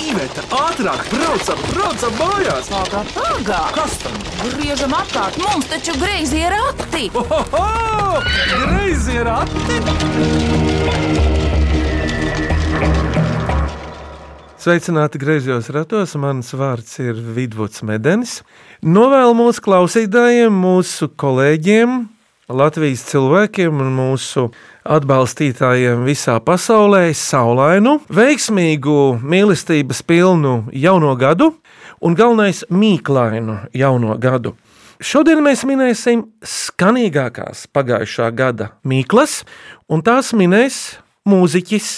Iveta, ātrāk, braucam, braucam mājās! Pagā, pagā! Kas tam? Griežam apkārt, mums taču greizi ir rati! Ohoho! Greizi ir ati! Sveicināti griezos ratos, mans vārds ir Vidvuds Medenis. Novēlu mūsu klausītājiem, mūsu kolēģiem, Latvijas cilvēkiem un mūsu atbalstītājiem visā pasaulē saulainu, veiksmīgu, mīlestības pilnu jauno gadu un galvenais mīklainu jauno gadu. Šodien mēs minēsim skanīgākās pagājušā gada mīklas, un tās minēs mūziķis,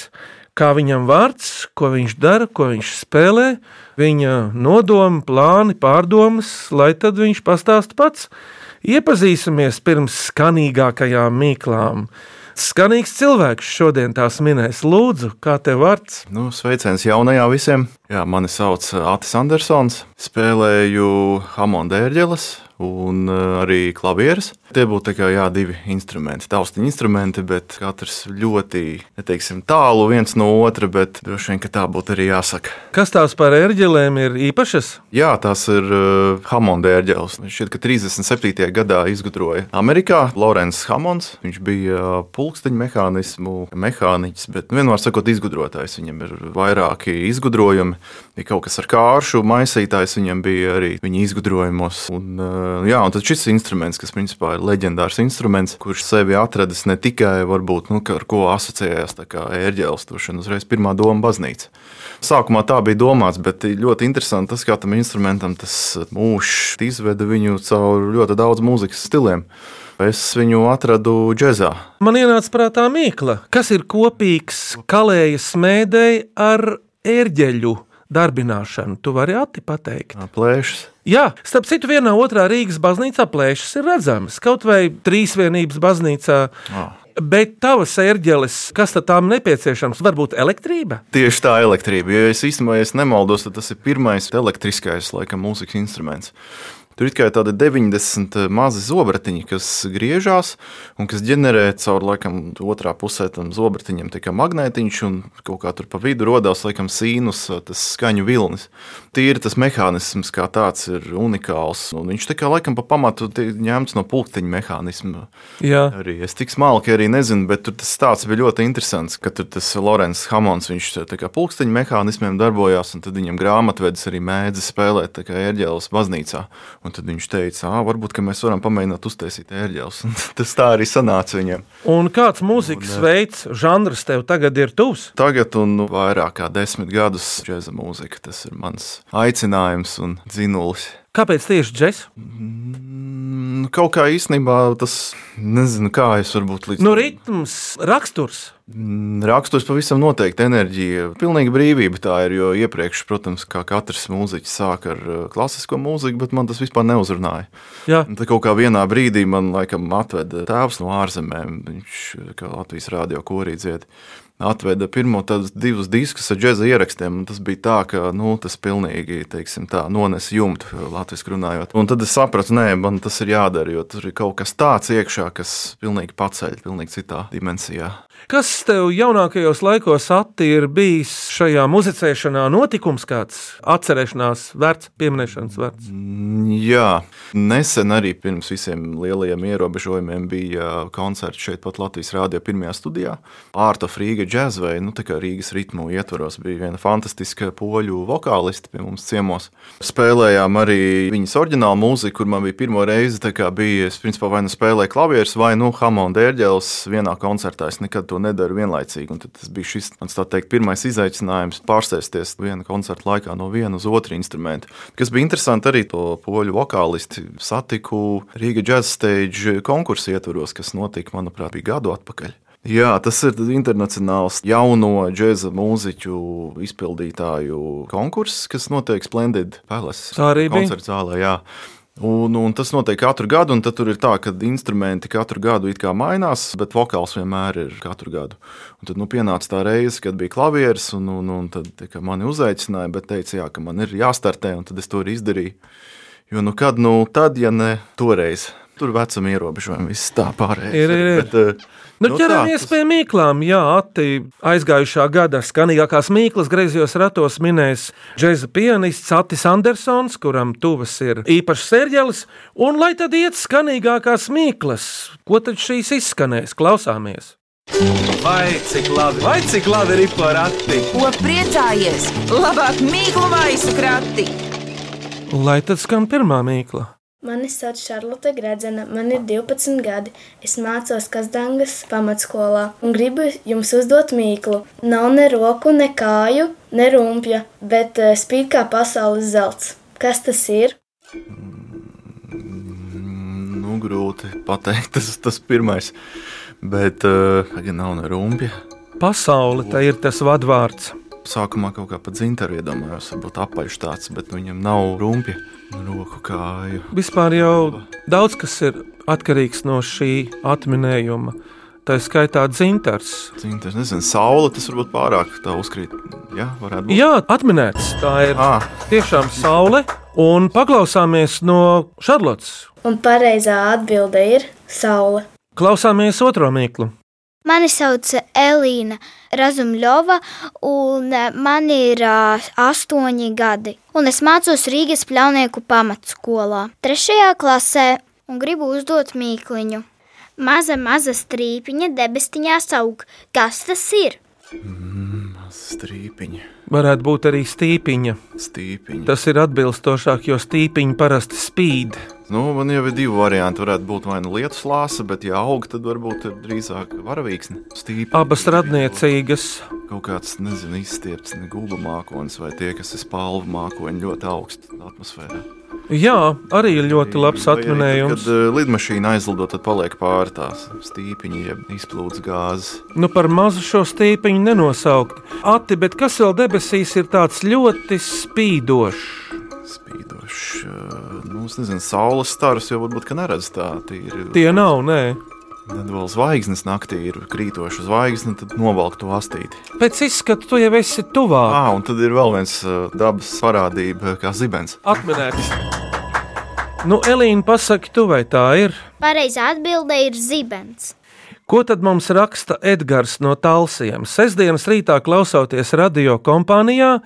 kā viņam vārds, ko viņš dara, ko viņš spēlē, viņa nodomi, plāni, pārdomas, lai tad viņš pastāst pats. Iepazīsimies pirms skanīgākajām mīklām. Skanīgs cilvēks šodien tās minēs. Lūdzu, kā tev vārds? Nu, sveiciens jaunajā visiem. Jā, mani sauc Atis Andersons. Spēlēju Hamonda ērģeles un uh, arī klavieres. Tie būtu kā, jā, divi instrumenti, taustiņa instrumenti, bet katrs ļoti neteiksim, tālu viens no otra. Bet droši vien, tā būtu arī jāsaka. Kas tās par ērģelēm ir īpašas? Jā, tās ir uh, Hamonda ērģeles. Šķiet, ka 37. gadā izgudroja Amerikā Lorenz Hamons. Viņš bija uh, pulksteņa mehānismu mehāniķis, bet nu, vienmēr sakot, izgudrotājs. Viņam ir vairāki izgudrojumi. Bija kaut kas ar kāršu maisītājs, viņam bija arī viņa izgudrojumos. Un, uh, jā, un tad šis instruments, kas principā ir leģendārs instruments, kurš sevi atradis ne tikai varbūt, nu, ar ko asociējās ērģeles, turšana uzreiz pirmā doma baznīca. Sākumā tā bija domāts, bet ļoti interesanti tas, kā tam instrumentam tas mūžs izveda viņu caur ļoti daudz mūzikas stiliem. Es viņu atradu džēzā. Man ienāca prātā mīkla, kas ir kopīgs kalējas smēdēji ar ērģeļu darbināšanu. Tu vari ati pateikt. Plēšas. Jā, starp citu, vienā otrā Rīgas baznīcā plēšas ir redzamas. Kaut vai trīsvienības baznīcā. Oh. Bet tavas ērģeles, kas tad tām nepieciešams? Varbūt elektrība? Tieši tā elektrība. Ja es īstenībā ja es nemaldos, tas ir pirmais elektriskais, laikam, mūzikas instruments. Tur ir tādi 90 mazi zobratiņi, kas griežās un kas ģenerē caur laikam, otrā pusē tam zobratiņam magnētiņš, un kaut kā tur pa vidu radās laikam sīnus, tas skaņu vilnis. Tīri tas mehānisms kā tāds ir unikāls, un viņš tā kā laikam pa pamatu ņemts no pulksteņa mehānisma. Jā. Arī es tik smalki arī nezinu, bet tur tas stāsts bija ļoti interesants, ka tur tas Lorenz Hamons, viņš tā kā pulksteņa mehānismiem darbojās, un tad viņam grāmatvedis arī mēdzi spēlēt kā ērģēles baznīcā. Un tad viņš teica, ah, varbūt mēs varam pamēģināt uztaisīt ērģeles. Tas tā arī sanāca viņam. Un kāds mūzikas un, veids, žanrs tev tagad ir tuvs? Tagad, un nu, vairāk kā desmit gadus, džēza mūzika. Tas ir mans aicinājums un dzinulis. Kāpēc tieši džeks? Mm, kaut kā īstenībā tas, nezinu, kā es varbūt līdz. Nu, ritms, raksturs. Mm, raksturs pavisam noteikti enerģija. Pilnīga brīvība tā ir. Jo iepriekš, protams, kā katrs mūziķis sāk ar uh, klasisko mūziku, bet man tas vispār neuzrunāja. Jā. Tad kaut kā vienā brīdī man laikam atveda tēvs no ārzemēm. Viņš kā Latvijas rādio korī dzied atveda pirmo divus diskus ar džēza ierakstiem. Tas bija tā, ka nu, tas pilnīgi tā, nones jumtu latviešu runājot. Un tad es sapratu, nē, man tas ir jādara, jo tur ir kaut kas tāds iekšā, kas pilnīgi paceļ, pilnīgi citā dimensijā. Kas tev jaunākajos laikos ir bijis šajā muzicēšanā notikums kāds atcerēšanās vērts, pieminēšanas vērts? Jā, nesen arī pirms visiem lielajiem ierobežojumiem bija koncerts šeit pat Latvijas Rādio pirmajā studijā. Ārta Frīga džēzvei, nu tā kā Rīgas ritmu ietvaros bija viena fantastiska poļu vokāliste pie mums ciemos. Spēlējām arī viņas oriģinālu mūziku, kur man bija pirmo reizi, tā kā bija, es principā vai nu spēlēju klavierus vai nu Hamonda ērģeles vienā koncertā. Es nekad to nedaru vienlaicīgi. Tas bija šis mans teikt, pirmais izaicinājums pārsēsties viena koncerta laikā no viena uz otru instrumentu. Kas bija interesanti arī to poļu vokālisti satiku Rīga Jazz Stage konkursu ietvaros, kas notika, manuprāt, bija gadu atpakaļ. Jā, tas ir internacionāls jauno džēza mūziķu izpildītāju konkurss, kas notiek Splendid Palace. Koncerta zālē, jā. Un, un tas notiek katru gadu, un tur ir tā, ka instrumenti katru gadu mainās, bet vokāls vienmēr ir katru gadu. Un tad nu, pienāca tā reize, kad bija klavieres, un, un, un tad tika, mani uzaicināja, bet teica, jā, ka man ir jāstartē, un tad es to arī izdarīju. Jo nu kad, nu tad, ja ne toreiz. Tur vecuma ierobežojumi, viss tā pārējais. Ir, ir, ir. Bet, eh, Nu, Nu, ķeramies tā, tas- pie mīklām. Jā, Atti aizgājušā gada skanīgākās mīklas griezījos ratos minējis džēza pianists Atis Andersons, kuram tuvas ir īpašs sērģelis. Un lai tad iet skanīgākās mīklas, ko tad šīs izskanēs? Klausāmies! Vai cik labi, vai cik labi ir porakti? Ko priecājies? Labāk mīklu maisu krati! Lai tad skan pirmā mīkla. Mani sauc Šarlote Gredzena, man ir 12 gadi. Es mācos Kazdangas pamatskolā un gribu jums uzdot mīklu. Nav ne roku, ne kāju, ne rumpja, bet eh, spīd kā pasaules zelts. Kas tas ir? Nu, grūti pateikt, tas tas pirmais. Bet, uh, ja nav ne rumpja, Pasaule tā ir tas vadvārds. sākumā kaut kā pa dzintaru iedomājos, varbūt apaļš tāds, bet viņam nav rumpja, roku kāju. Vispār jau daudz kas ir atkarīgs no šī atminējuma. Tā ir skaitā dzintars. Dzintars, nezinu, saule, tas varbūt pārāk tā uzkrīt. Jā, varētu būt. Jā, atminēts. Tā ir Ah, tiešām saule. Un paklausāmies no Šarlotas. Un pareizā atbilde ir saule. Klausāmies otro mīklu. Mani sauc Elīna Razumļova, un eh, man ir uh, astoņi gadi. Un es mācos Rīgas pļaunieku pamatskolā, trešajā klasē, un gribu uzdot mīkliņu. Maza, maza strīpiņa debestiņā aug. Kas tas ir? Strīpiņa, Varētu būt arī stīpiņa. stīpiņa. Tas ir atbilstošāk, jo stīpiņa parasti spīd. Nu, man jau ir divi varianti. Varētu būt vai nu lietus lāsa, bet, ja aug, tad varbūt drīzāk varavīksne. Stīpiņa. Abas radniecīgas. Kaut kāds, nezinu, izstiepts gulba mākonis vai tie, kas ir spalva mākoņi ļoti augstu atmosfērā. Jā, arī ir ļoti labs arī atminējums. Tad, kad uh, lidmašīna aizlido, tad paliek pāri tās stīpiņa, jeb izplūdes gāzes. Nu, par mazu šo stīpiņu nenosaukt. Ati, bet kas vēl debesīs ir tāds ļoti spīdošs? Spīdošs. Uh, nu, es nezinu, saules stars jau varbūt ka neredz tā. Tīri, Tie nav, nē. Tad vēl zvaigznes naktī ir krītoša zvaigzne, tad novelk to astīti. Pēc izskata tu jau esi tuvāk. Ah, un tad ir vēl viens dabas parādība, kā zibens. Atminēts. Nu, Elīna, pasaki, tu vai tā ir? Pareizā atbilde ir zibens. Ko tad mums raksta Edgars no Talsiem? Sesdienas rītā klausoties radio kompānijā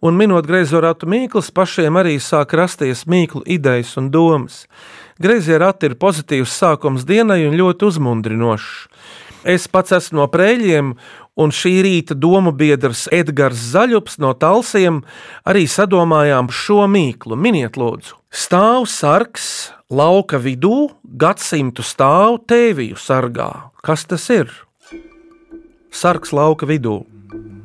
un minot greizo ratu mīklas, pašiem arī sāk rasties mīklu idejas un domas. Greizie rati ir pozitīvs sākums dienai un ļoti uzmundrinošs. Es pats esmu no prēļiem, un šī rīta domu biedrs Edgars Zaļups no Talsiem arī sadomājām šo mīklu. Miniet, lūdzu, stāv sarks lauka vidū, gadsimtu stāv tēviju sargā. Kas tas ir? Sarks lauka vidū.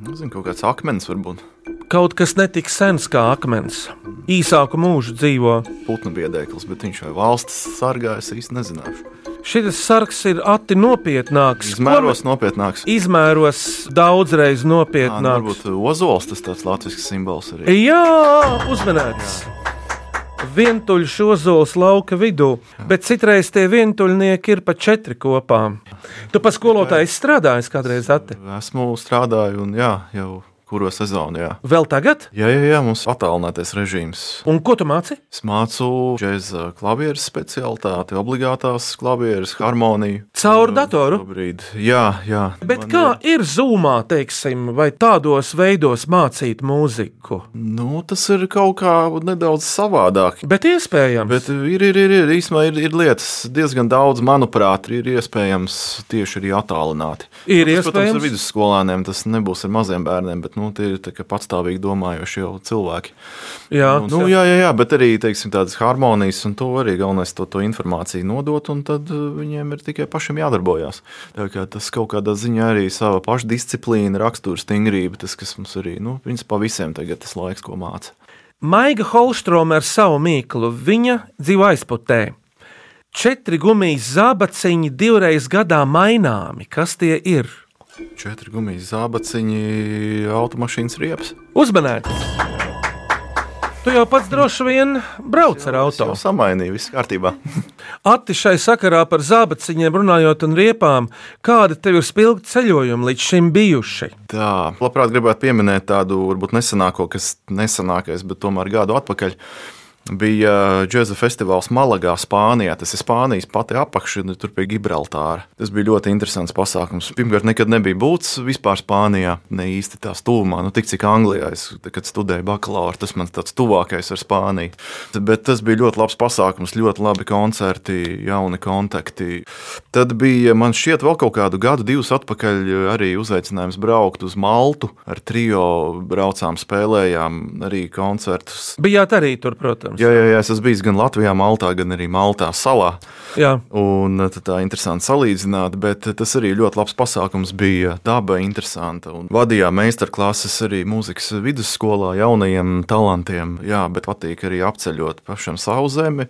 Nezinu, kaut kāds akmens varbūt Kaut kas netik sens kā akmens. Īsāku mūžu dzīvo. putnu biedēklis, bet viņš vai valsts sargā, es īsti nezināšu. Šis sarks ir ati nopietnāks. Izmēros nopietnāks. Izmēros daudzreiz nu, nopietnāks. Varbūt ozols tas tāds latviešu simbols arī. Jā, uzmanīts. Vientuļš ozols lauka vidū, bet citreiz tie vientuļnieki ir pa četri kopā. Tu pa skolotāju strādāji kādreiz ati? Esmu strādājis un jā, jau kuro sezonu. Jā, Vēl tagad? jā, jā, jā mums ir attālinātais režīms. Un ko tu māci? Es mācu džēza klavieres specialitāti, obligātās klavieres, harmoniju. Caur datoru? Šobrīd. Jā, jā. Bet Man kā ir zūmā, teiksim, vai tādos veidos mācīt mūziku? Nu, tas ir kaut kā nedaudz savādāk. Bet iespējams. Bet ir, ir, ir, ir, īstenībā ir, ir lietas diezgan daudz, manuprāt, ir iespējams tieši arī attālināti. Ir tas, protams, iespējams. ar vidusskolāniem tas nebūs ar maziem bērniem, bet nu, tie ir patstāvīgi domājoši jau cilvēki. Jā, nu, nu, jā, jā, jā, bet arī teiksim, tādas harmonijas, un to arī galvenais to, to informāciju nodot, un tad uh, viņiem ir tikai pašiem jādarbojās. Tā kā tas kaut kādā ziņā arī sava pašdisciplīna, rakstura stingrība, tas, kas mums arī, nu, principā visiem tagad tas laiks, ko māca. Maiga Holstroma ar savu mīklu. Viņa dzīvo aizputē. Četri gumijas zābaciņi divreiz gadā maināmi. Kas tie ir? Četri gumijas zābaciņi, automašīnas riepas. Uzmanēt! Tu jau pats droši vien brauc ar Es auto. jau samainīju, viss kārtībā. Ati šai sakarā par zābaciņiem runājot un riepām, kādi tev ir spilgti ceļojumi līdz šim bijuši? Tā, labprāt gribētu pieminēt tādu varbūt nesenāko, kas nesenākais, bet tomēr gadu atpakaļ. Bija džēza festivāls Malagā, Spānijā. Tas ir Spānijas pati apakša, tur pie Gibraltāra. Tas bija ļoti interesants pasākums. Pirmkārt, nekad nebija būts vispār Spānijā, ne īsti tās tuvumā, nu tik cik Anglijā. Es, kad studēju bakalaura, tas man tāds tuvākais ar Spāniju. Bet tas bija ļoti labs pasākums, ļoti labi koncerti, jauni kontakti. Tad bija man šķiet vēl kaut kādu gadu, divus atpakaļ arī uzaicinājums braukt uz Maltu ar trio braucām, spēlējām arī koncertus. Bijāt arī tur, protams. Jā, jā, jā, es esmu bijis gan Latvijā, Maltā, gan arī Maltā salā. Jā. Un tad tā ir interesanti salīdzināt, bet tas arī ļoti labs pasākums bija. Daba interesanta. Un vadījām meistarklases arī mūzikas vidusskolā jaunajiem talantiem. Jā, bet patīk arī apceļot pašam savu zemi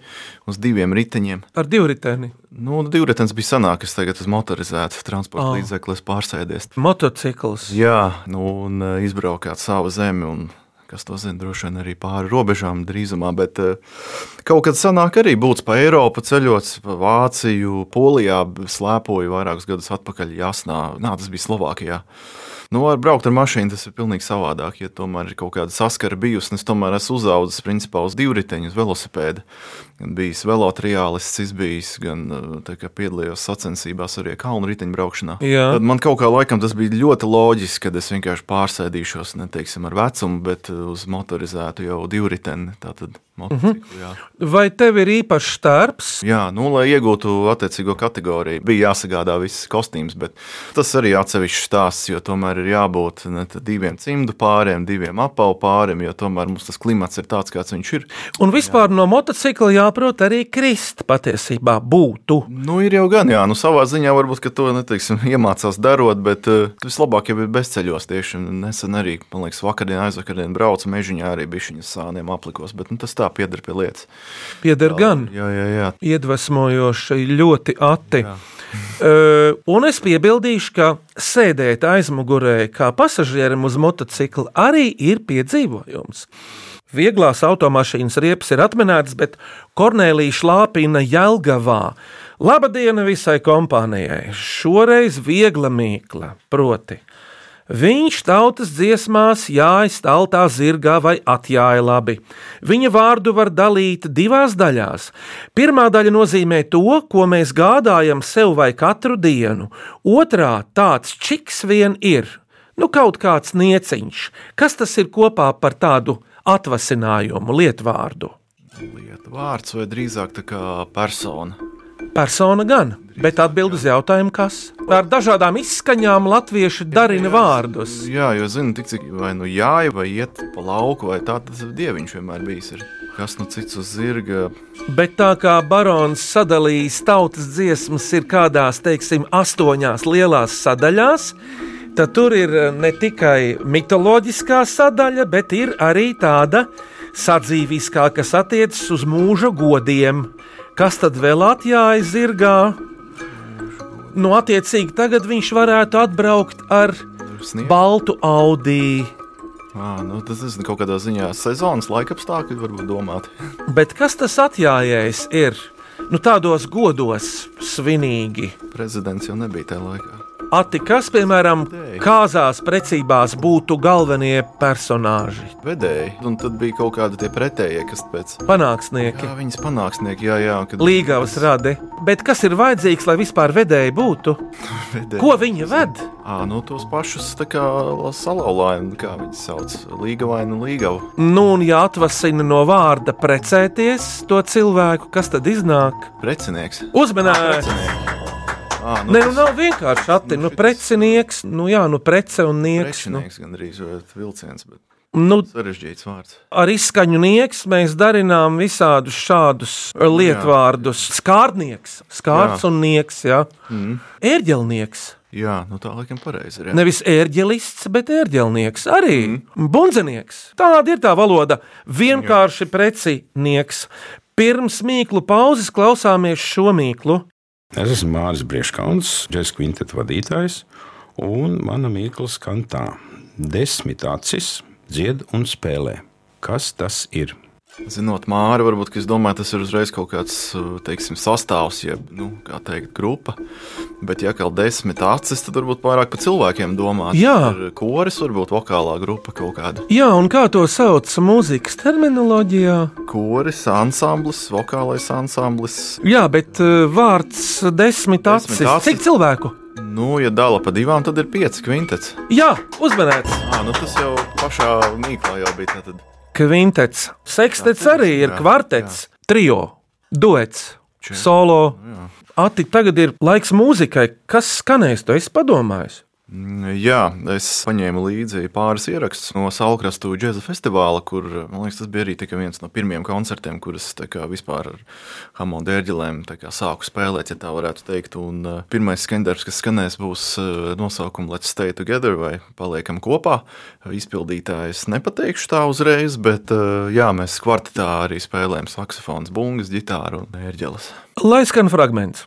uz diviem riteņiem. Ar divriteni. Nu, divritenis bija senāks, tagad uz motorizēta transporta Oh. līdzeklis pārsēdies. Motocikls. Jā, nu, un izbraukāt savu zemi. Un, Kas to zina, droši vien arī pāri robežām drīzumā, bet uh, kaut kad sanāk arī būt pa Eiropu, ceļot pa Vāciju, Polijā, slēpoju vairākus gadus atpakaļ Jasnā. Nā, tas bija Slovākijā. Nu, ar braukt ar mašīnu tas ir pilnīgi savādāk. Ja tomēr ir kaut kāda saskara bijusi, un es tomēr esmu uzaugusi principā uz divriteņu, uz velosipēda. Gan bijis velotriālists, izbijis, gan uh, kā piedalījos sacensībās arī kalnu riteņu braukšanā. Jā. Tad man kaut kā laikam tas bija ļoti loģiski, kad es vienkārši pārsēdīšos, neteiksim ar vecumu, bet uh, uz motorizētu jau divriteni. Tātad motociklu, jā. Vai tev ir īpašs darbs? Jā, nu, lai iegūtu attiecīgo kategoriju, bija jāsagādā viss kostīms, bet tas arī atsevišķs stāsts, jo tomēr ir jābūt ne, diviem cimdu pāriem, diviem apavu pāriem, jo tomēr mums tas klimats ir tāds, kāds viņš ir. Un vispār no motocikla jāprot arī krist patiesībā būtu. Nu, ir jau gan, jā, nu, savā ziņā varbūt to neteiksim, iemācās darot, bet uh, vislabāk jau ir bezceļos. Tieši un nesen arī, man liekas, vakardien, aizvakardien braucu mežiņā arī bišķiņas sāniem aplikos, bet nu, tas tā pieder pie lietas. Pieder gan. Jā, jā, jā. Iedvesmojoši, ļoti ati. Uh, un es piebildīšu, ka sēdēt aizmugurē kā pasažierim uz motocikla arī ir piedzīvojums. Vieglās automašīnas riepas ir atminētas, bet Kornelija šlāpina Jelgavā. Labadiena visai kompānijai! Šoreiz viegla mīkla, proti. Viņš tautas dziesmās jājas taltā zirgā vai atjāja labi. Viņa vārdu var dalīt divās daļās. Pirmā daļa nozīmē to, ko mēs gādājam sev vai katru dienu. Otrā tāds čiks vien ir. Nu, kaut kāds nieciņš. Kas tas ir kopā par tādu atvasinājumu, lietvārdu? Lieta vārds vai drīzāk tā kā persona. Persona gan, bet atbild uz jautājumu, kas. Ar dažādām izskaņām latvieši darina vārdus. Jā, jo zinu, tik cik vai nu jāja, vai iet pa lauku, vai tā tas dieviņš vienmēr bijis. Ir. Kas nu cits uz zirga? Bet tā kā barons sadalījis tautas dziesmas ir kādās, teiksim, astoņās lielās sadaļās, tad tur ir eh, ne tikai mitoloģiskā sadaļa, bet ir arī tāda sadzīviskā, kas attiecas uz mūža godiem. Kas tad vēl atjāja zirgā? Nu, attiecīgi, tagad viņš varētu atbraukt ar Snieg? baltu audiju. À, nu, tas ir kaut kādā ziņā sezonas laikapstākļi, varbūt domāti. Bet kas tas atjājējis ir? Nu, tādos godos svinīgi. Prezidents jau nebija tajā laikā. Ati, kas, piemēram, kāzās precībās būtu galvenie personāži? Vedēji, un tad bija kaut kādi tie pretējie, kas pēc Panāksnieki, Jā, viņas panāksnieki, jā, jā. Kad līgavas radi. Bet kas ir vajadzīgs, lai vispār vedēji būtu? vedēji. Ko viņi ved? À, nu, tos pašus tā kā salauzājumus, kā viņas sauc, līgavainu līgavu. Nu, un ja atvasina no vārda precēties to cilvēku, kas tad iznāk? Precinieks. Uzmanīgi! À, Nē, nu nav vienkārši ati, nu, precinieks, nu jā, nu, prece un nieks. Nu, Prečinieks gandrīz vai vilciens, bet nu, sarežģīts vārds. ar izskaņu nieks mēs darinām visādus šādus lietvārdus. Skārdnieks, skārds Jā. un nieks, jā. Mm. Ērģelnieks. Jā, nu tā laikam pareizi ir. jā. Nevis ērģelists, bet ērģelnieks arī. Mm. Bunzenieks. Tāda ir tā valoda. Vienkārši precinieks. Pirms mīklu pauzes klausāmies šo mīklu. Es esmu Mārcis Brieškauns, džēzus kvinteta vadītājs, un mana mīkla skan tā: desmit acis dzied un spēlē. Kas tas ir? Zinot Māri, varbūt es domāju, tas ir uzreiz kaut kāds teiksim, sastāvs, jeb nu, teikt, grupa. Bet, ja kaut desmit acis, tad varbūt vairāk par cilvēkiem domāt. Jā, koris, varbūt vokālā grupa kaut kāda. Jā, un kā to sauc mūzikas terminoloģijā? Koris, ansamblis, vokālais ansamblis. Jā, bet uh, vārds desmit acis. desmit acis. Cik cilvēku? Nu, ja dala pa divām, tad ir pieci kvintets. Jā, uzmanēts. À, nu tas jau pašā mīklā jau bija. Tātad. Kvintets, sekstets arī ir kvartets, trio, duets, solo. Ati, tagad ir laiks mūzikai. Kas skanēs? Tu esi padomājis? Mm, jā, es paņēmu līdzi pāris ierakstus no Salkrastu džēza festivāla, kur liekas, tas bija arī viens no pirmajiem koncertiem, kurus vispār ar Hamonda ērģelēm sāku spēlēt, ja tā varētu teikt. Un, uh, pirmais skanders, kas skanēs, būs uh, nosaukums Let's Stay Together vai Paliekam kopā. Izpildītājs nepateikšu tā uzreiz, bet uh, jā, mēs kvartetā arī spēlējam saksofons, bungas, ģitāru un ērģeles. Lai skan fragments!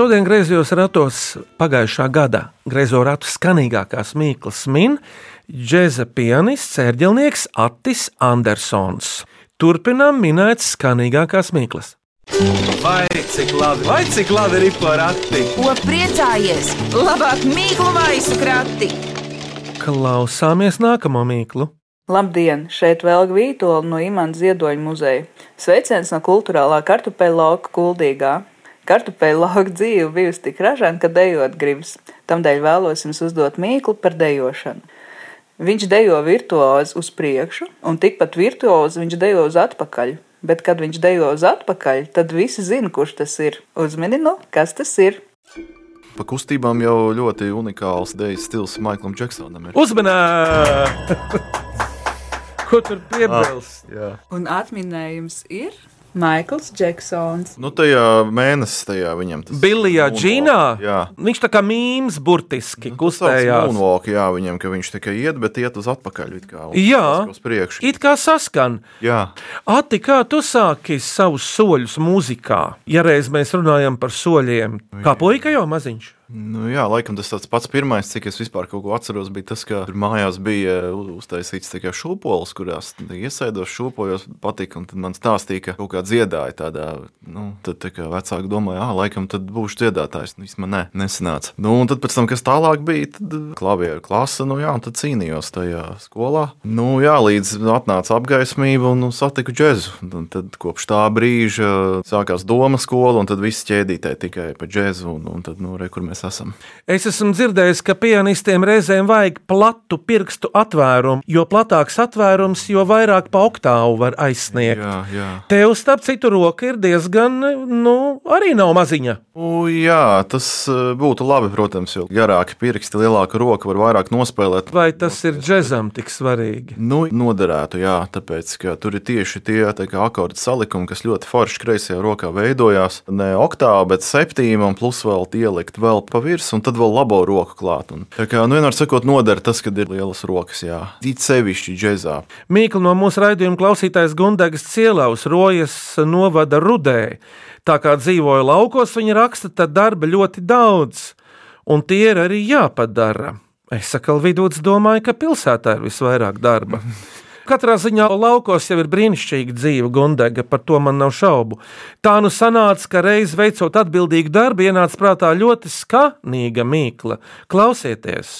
Šodien griezos ratos pagājušā gada griezo ratu skanīgākās mīklas min džēza pianists, ērģelnieks Attis Andersons. Turpinām minēt skanīgākās mīklas. Vai cik labi, vai cik labi ir porakti? Ko priecājies? Labāk mīklu maisu krati! Klausāmies nākamo mīklu. Labdien! Šeit vēl Vītola no Imants Ziedoņa muzeja. Sveiciens no kultūrālā kartupeļu lauka Kuldīgā. Kartupeļu lauka dzīve bijusi tik ražana, ka dejot gribas. Tamdēļ vēlos jums uzdot mīklu par dejošanu. Viņš dejo virtuozi uz priekšu, un tikpat virtuozi viņš dejo uz atpakaļ. Bet, kad viņš dejo uz atpakaļ, tad visi zina, kurš tas ir. Uzmini, nu, kas tas ir? Pa kustībām jau ļoti unikāls dejas stils Maiklam Džeksonam. Uzmanīgi! Ko tur piebilst? Ah, un atminējums ir? Maikls Džeksons. Nu, tajā mēnesī tajā viņam tas bija. Džīnā. Viņš tā kā mīmīms burtiski nu, kustējās. Moonwalk, jā, viņam, ka viņš tikai iet, bet iet uz atpakaļ. Kā, uz, jā, uz priekšu. It kā saskan. Jā. Ati, kā tu sāki savus soļus mūzikā? Ja reiz mēs runājam par soļiem, kā puika jau maziņš. Nu, jā, laikam tas pats pirmais, cik es vispār kaut ko atceros, bija tas, ka mājās bija uztaisīts šūpoles, kurās iesēdos, šūpojos, patika. Un tad man stāstīja, ka kaut kā dziedāja tādā, nu, tad tā kā vecāki domāja, ah, laikam tad būšu dziedātājs. Nu, vismaz ne, nesanāca. Nu, un tad pēc tam, kas tālāk bija, tad klavieru klase, nu jā, un tad cīnījos tajā skolā. Nu, jā, līdz atnāca apgaismība un nu, satiku džēzu. Un tad kopš tā brīža sākās doma skola, un tad viss ķēdītē tikai pa džēzu. Un, un tad, nu, re, kur mēs mēs esam. Es esmu dzirdējis, ka pianistiem reizēm vajag platu pirkstu atvērumu, jo platāks atvērums, jo vairāk pa oktāvu var aizsniegt. Jā, jā. Tev, starp citu, roka ir diezgan, nu, arī nav maziņa. U, jā, tas e, būtu labi, protams, jo garāki pirksti, lielāka roka var vairāk nospēlēt. Vai tas ir džekam tik svarīgi? Nu, noderētu, jā, tāpēc, ka tur ir tieši tie akordu salikumi, kas ļoti forši kreisajā rokā veidojās. Ne oktāva, bet septīma, un plus vēl ielikt vēl pa virsmu, un tad vēl labo roku klāt. Un, tā kā, nu, vienmēr sakot, noder tas, kad ir lielas rokas, jā, it sevišķi džēzā. Mīkla no mūsu raidījuma klausītājs Gundegas Cielaus rojas novada rudē. Tā kā dzīvoja laukos, viņa raksta, tad darba ļoti daudz, un tie ir arī jāpadara. Es saku, vidūts domāju, ka pilsētā ir visvairāk darba. Katrā ziņā laukos jau ir brīnišķīga dzīve, Gundega, par to man nav šaubu. Tā nu sanāca, ka reiz veicot atbildīgu darbu, ienāca prātā ļoti skanīga mīkla. Klausieties!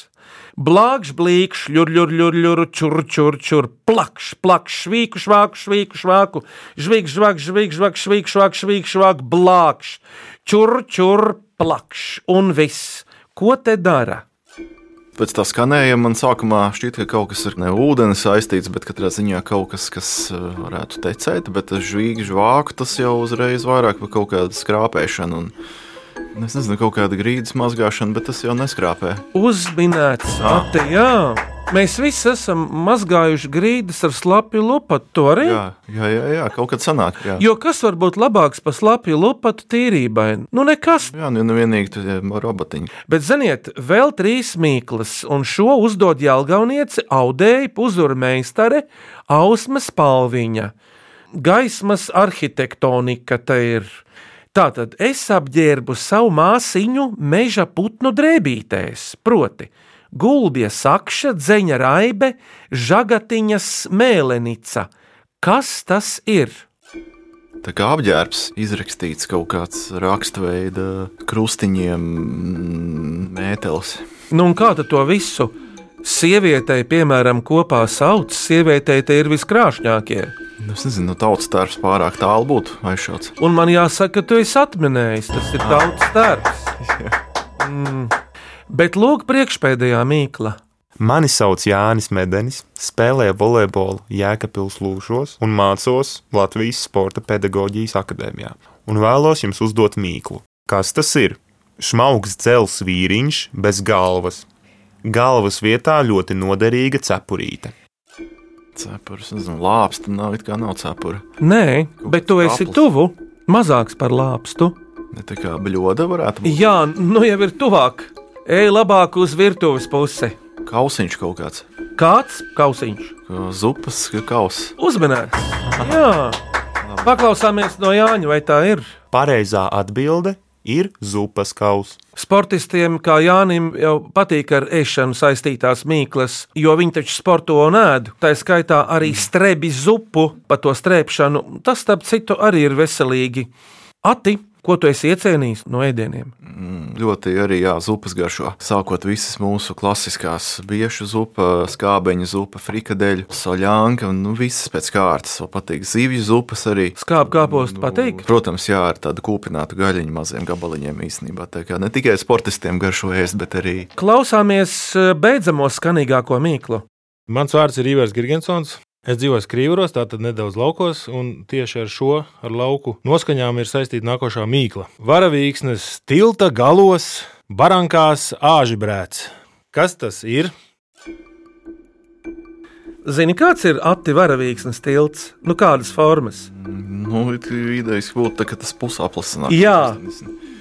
Blākš, blīkš, ļur, ļur, ļur, ļur, čur, čur, čur, plakš, plakš, švīku, švāku, švīku, švāku, žvīk, žvāk, žvīk, žvāk, švīk, švāk, švīk, švāk, blākš, čur, čur, plakš, un viss. Ko te dara? Pēc tā skanējuma man sākumā šķita, ka kaut kas ir ne ūdeni saistīts, bet katrā ziņā kaut kas, kas eh, varētu tecēt, bet žvīgi, žvāku tas jau uzreiz vairāk par kaut kādu skrāpēšanu. Un, Es nezinu, kaut kāda grīdas mazgāšana, bet tas jau neskrāpē. Uzminēts, Ate, jā. Mēs visi esam mazgājuši grīdas ar slapju lupatu. Arī? Jā, jā, jā, jā, kaut kad sanāk. Jā. Jo kas var būt labāks par slapju lupatu tīrībai? Nu, nekas. Jā, nu, vienīgi tie robotiņi. Bet, ziniet, vēl trīs mīklas, un šo uzdod Jālgaunieci, audēja puzura meistare Ausma Spalviņa. Gaismas arhitektonika te ir Tātad es apģērbu savu māsiņu meža putnu drēbītēs, proti, gulbja sakša, dzeņa raibe, žagatiņas mēlenica. Kas tas ir? Tā kā apģērbs izrakstīts kaut kāds rakstveida krustiņiem, mētelis. Nu, un kā to visu sievietei, piemēram, kopā sauc? Sievietei te ir viskrāšņākie. Nu, es nezinu, nu, tautas darbs pārāk tālu būtu aizšauts. Un man jāsaka, ka tu esi atminējis, tas ir tautas darbs. mm. Bet lūk, priekšpēdējā mīkla. Mani sauc Jānis Medenis, spēlēju volejbolu Jēkabils Lūšos un mācos Latvijas Sporta pedagoģijas akadēmijā. Un vēlos jums uzdot mīklu. Kas tas ir? Šmaugs dzels vīriņš bez galvas. Galvas vietā ļoti noderīga cepurīte. Cepures, nezinu, lāpsta nav it kā nav cepura. Nē, bet tu esi aplis. tuvu, mazāks par lāpstu. Ne tā kā bļoda varētu būt. Jā, nu jau ir tuvāk. Ej labāk uz virtuves pusi. Kausiņš kaut kāds. Kāds kausiņš? Zupas kauss. Uzmanīgs. Jā, paklausāmies no Jāņa, vai tā ir? Pareizā atbilde ir zupas kausa. Sportistiem kā Jānim jau patīk ar ēšanu saistītās mīklas, jo viņi taču sporto un ēd. Tā skaitā arī strebi zupu pa to strēpšanu. Tas, starp citu, arī ir veselīgi. Ati, Ko tu esi iecienījis no ēdieniem? Mm, ļoti arī jā, zupas garšo. Sākot visas mūsu klasiskās biešu zupa, skābeņa zupa, frikadeļu, soļānka, nu visas pēc kārtas. Man patīk zivju zupas arī. Skābu kāpostu nu, patīk? Protams, jā, ar tādu kūpinātu gaļiņu maziem gabaliņiem īstenībā. Tā kā ne tikai sportistiem garšo ēst, bet arī. Klausāmies eh, beidzamo skanīgāko mīklu. Mans vārds ir Ivers Girgensons. Es dzīvoju Krīvros, tātad nedaudz laukos, un tieši ar šo ar lauku noskaņām ir saistīta nākošā mīkla. Varavīksnes tilta galos, barankās āžibrēts. Kas tas ir? Zini, kāds ir apgabals tilts? Nu, kādas formas? Nu, idejas būtu, ka tas pusaplis nāk. Jā,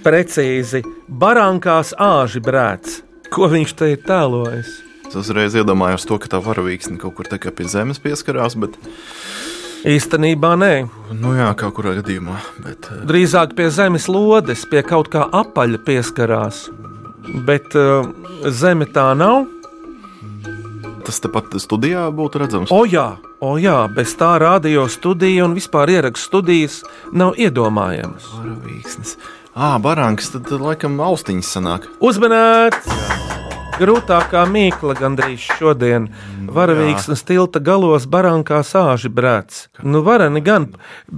precīzi. Barankās āži brēts. Ko viņš te ir tēlojis? Es uzreiz iedomājos to, ka tā varavīksne kaut kur tā kā pie zemes pieskarās. Bet... Īstenībā nē. Nu jā, kaut kurā gadījumā. Bet... Eh, Drīzāk pie zemes lodes, pie kaut kā apaļa pieskarās. bet uh, zeme tā nav. Tas tepat studijā būtu redzams. O jā, o jā, bez tā radio studija un vispār ierakstu studijas nav iedomājamas. Varavīksnes. Ā, barankas, tad tad laikam austiņas sanāk. Uzmanīts! Grūtākā mīkla gandrīz šodien. Varavīksnes tilta galos barankā sāži brēts. Nu, vareni gan.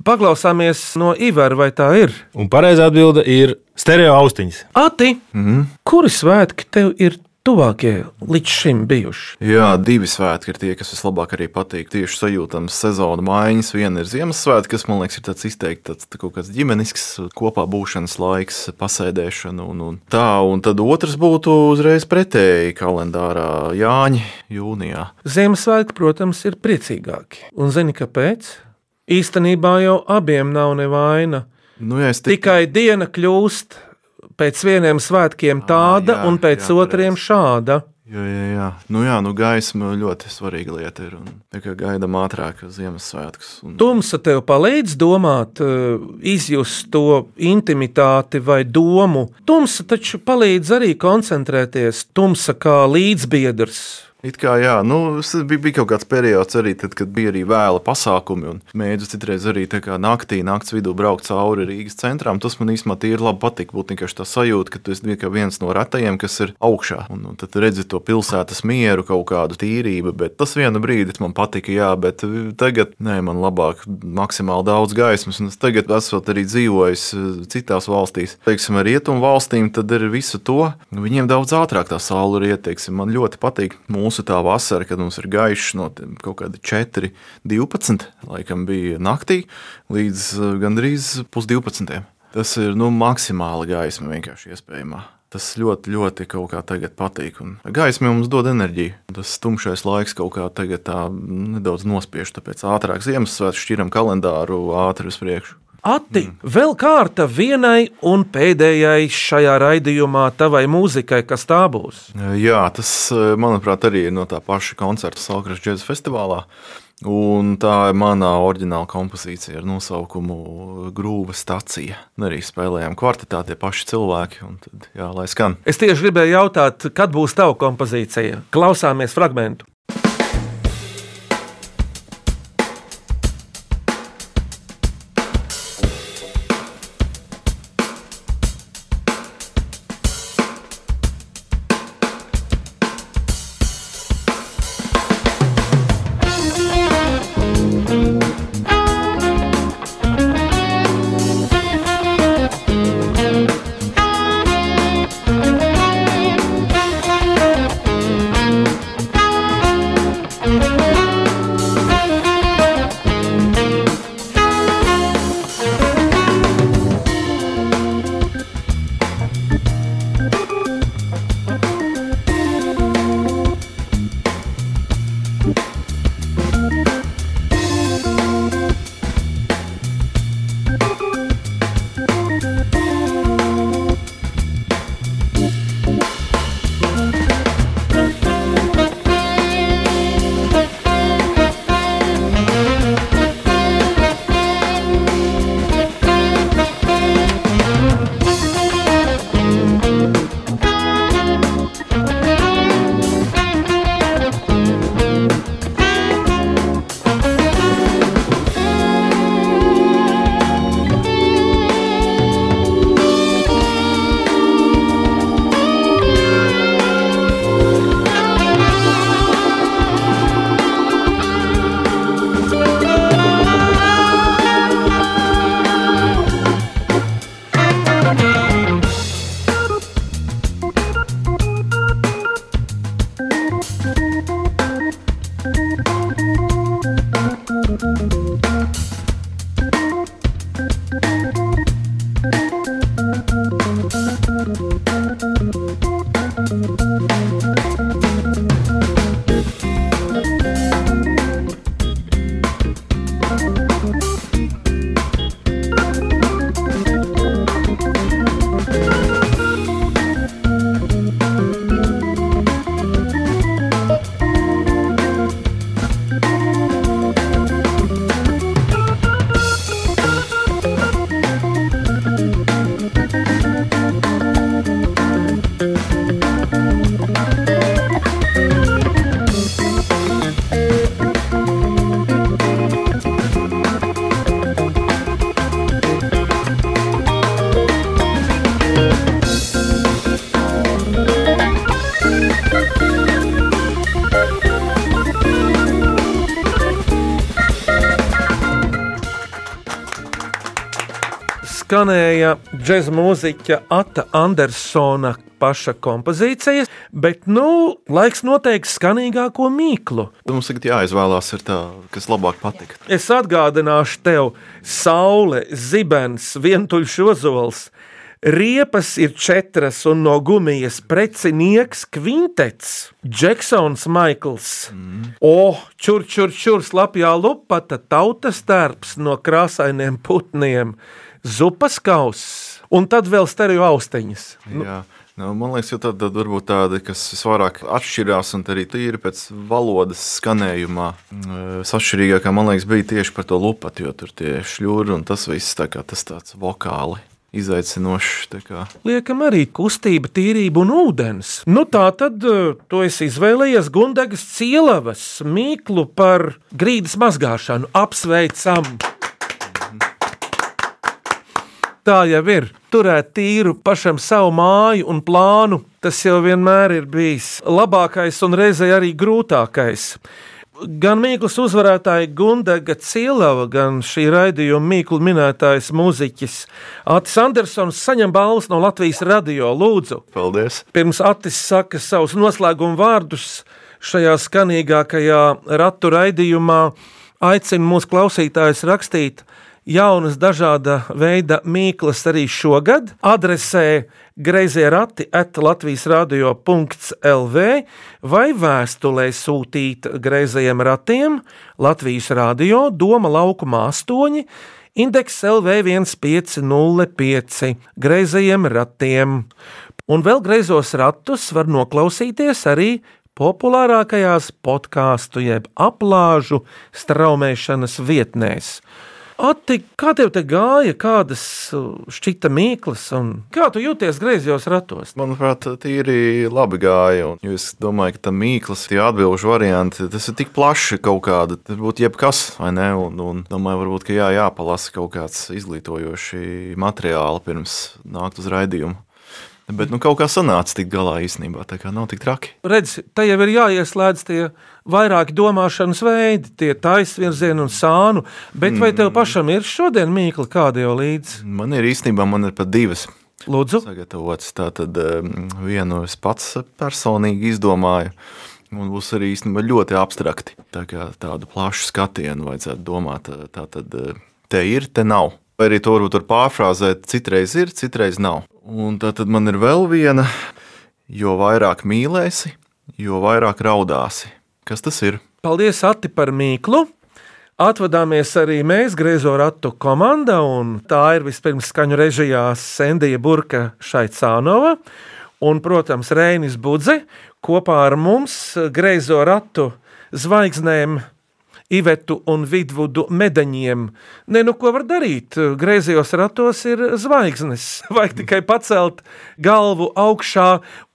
Paklausāmies no Ivara, vai tā ir? Un pareizā atbilde ir stereo austiņas. Ati, Mhm. kuri svētki tev ir tuvākie līdz šim bijuši? Jā, divi svētki ir tie, kas vislabāk arī patīk. Tieši sajūtams sezona maiņas. Viena ir Ziemassvētka, kas man liekas, ir tāds izteikti tāds, tā kaut kāds ģimenisks, kopā būšanas laiks, pasēdēšana un, un tā. Un tad otrs būtu uzreiz pretēji kalendārā Jāņa jūnijā. Ziemassvētki, protams, ir priecīgāki. Un zini, kāpēc? Īstenībā jau abiem nav nevaina. Nu, es tik... Tikai diena kļūst pēc vieniem svētkiem tāda, jā, un pēc jā, otriem šāda. Jā, jā, jā. Nu, jā, nu, gaisma ļoti svarīga lieta ir. Kā gaidām ātrāk Ziemassvētkus. Un... Tumsa tev palīdz domāt, eh, izjust to intimitāti vai domu. Tumsa taču palīdz arī koncentrēties. Tumsa kā līdzbiedrs. It kā jā, nu, bija, bija kaut kāds periods, arī, tad, kad bija arī vēla pasākumi. un Mēģināju citreiz arī naktī, naktas vidū braukt cauri Rīgas centram. Tas man īstenībā tīri labi patīk. Būt vienkārši tā sajūta, ka tu esi viens no retajiem, kas ir augšā. Un, un tad redzi to pilsētas mieru, kaut kādu tīrību. Bet tas vienu brīdi man patika, jā, bet tagad nē, man labāk maksimāli daudz gaismas. Un es tagad esmu arī dzīvojis uh, citās valstīs. Teiksim, ar rietumu valstīm, tad ar visu to viņiem daudz ātrāk tā saule ir ieteiksim. Man ļoti patīk mūsu tā vasara, kad mums ir gaišs no kaut kāda 4, 12, laikam bija naktī, līdz uh, gandrīz pusdivpadsmitiem. Tas ir nu, maksimāli gaisma vienkārši iespējamā. Tas ļoti, ļoti kaut kā tagad patīk. Un gaisma mums dod enerģiju. Tas tumšais laiks kaut kā tagad tā nedaudz nospiež, tāpēc ātrāk Ziemassvētku šķiram kalendāru ātri uz priekšu. Ati, mm. vēl kārta vienai un pēdējai šajā raidījumā tavai mūzikai, kas tā būs. Jā, tas, manuprāt, arī ir no tā paša koncerta Salkrājas džēzus festivālā. Un tā ir mana oriģināla kompozīcija ar nosaukumu Grūva stacija. Un arī spēlējām kvartetā tie paši cilvēki. un Tad, jā, lai skan. Es tieši gribēju jautāt, kad būs tava kompozīcija. Klausāmies fragment. Skanēja džēza mūziķa Ata Andersona paša kompozīcijas, bet nu, laiks noteiks skanīgāko mīklu. Mums tagad jāizvēlās, tā, kas labāk patīk. Es atgādināšu tev, saule, zibens, vientuļš ozols. Riepas ir četras, un no gumijas precinieks kvintets, Džeksons Maikls. Mm. O, čur, čur, čur, slapjā lupata, tautas tērps no krāsainiem putniem, zupas kauss un tad vēl stereo austiņas. Jā. Nu, man liekas, ka tad, tad varbūt tāda, kas visvairāk atšķirās, un arī tīri pēc valodas skanējumā, sašķirīgākā, man liekas, bija tieši par to lupatu, jo tur tie šļūri un tas viss tā kā tas tāds vokāli. Izaicinošs. Liekam, arī kustība, tīrība un ūdens. Nu, tā tad tu esi izvēlējies Gundagas cielavas mīklu par grīdas mazgāšanu. Apsveicam! Tā jau ir. Turēt tīru pašam savu māju un plānu, tas jau vienmēr ir bijis labākais un reizē arī grūtākais. Gan Mīklas uzvarētāja Gundaga Cilava, gan šī raidījuma Mīklu minētājs mūziķis Atis Andersons saņem balvas no Latvijas radio. Lūdzu, Paldies! Pirms Atis saka savus noslēguma vārdus šajā skanīgākajā ratu raidījumā, aicina mūsu klausītājus rakstīt jaunas, dažāda veida mīklas arī šogad. Adresē grazē rati at Latvijas radio.lv vai vēstulē sūtīt grazējiem ratiem Latvijas radio Doma laukuma 8. Indeks LV 1505 greizajiem ratiem. Un vēl greizos ratus var noklausīties arī populārākajās podkāstu jeb aplāžu straumēšanas vietnēs. Ati, kā tev te gāja, kādas šķita mīklas, un kā tu jūties griezos ratos? Manuprāt, tīri labi gāja. Un, es domāju, ka tā mīklas, tie atbildžu varianti, tas ir tik plaši kaut kāda. Tas būtu jebkas, vai ne? Un, un domāju, varbūt, ka jā, jāpalasa kaut kāds izglītojoši materiāli pirms nākt uz raidījumu. Bet nu, kaut kā sanāca tik galā īstenībā, tā kā nav tik traki. Redz, te jau ir jāieslēdz tie vairāki domāšanas veidi, tie taisvirzieni un sānu, bet vai tev pašam ir šodien mīkla kāda jau līdzi? Man ir īstenībā, man ir pat divas. Lūdzu. Sagatavots tātad vienu es pats personīgi izdomāju. Un būs arī īstenībā ļoti abstrakti. Tā kā tādu plašu skatienu vajadzētu domāt. Tā tad te ir, te nav. Vai arī to varbūt var pārfrāzēt, citreiz ir, citreiz nav. Un tā tad man ir vēl viena, jo vairāk mīlēsi, jo vairāk raudāsi. Kas tas ir? Paldies, Ati, par mīklu! Atvadāmies arī mēs, Griezo ratu komanda, un tā ir vispirms skaņu režijā Sendija Burka Šaicānova un, protams, Reinis Budze kopā ar mums Griezo ratu zvaigznēm Ivetu un Vidvudu medaņiem. Nē, nu ko var darīt? Griezījos ratos ir zvaigznes. Vajag tikai pacelt galvu augšā,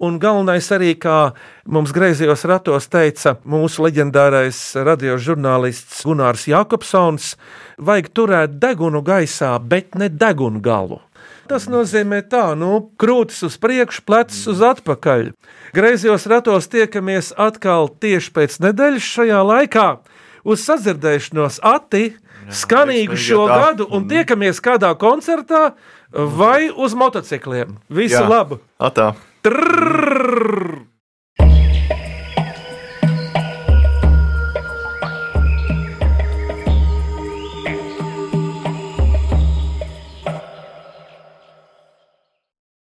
un galvenais arī, kā mums griezījos ratos teica mūsu leģendārais radiožurnālists Gunārs Jakobsons, vajag turēt degunu gaisā, bet ne degunu galu. Tas nozīmē tā, nu, krūtis uz priekšu, plecs uz atpakaļ. Griezījos ratos tiekamies atkal tieši pēc nedēļas šajā laikā uz sadzirdēšanos ati, skanīgu šo gadu un tiekamies kādā koncertā vai uz motocikliem. Visu Jā. labu! Atā! Trrr!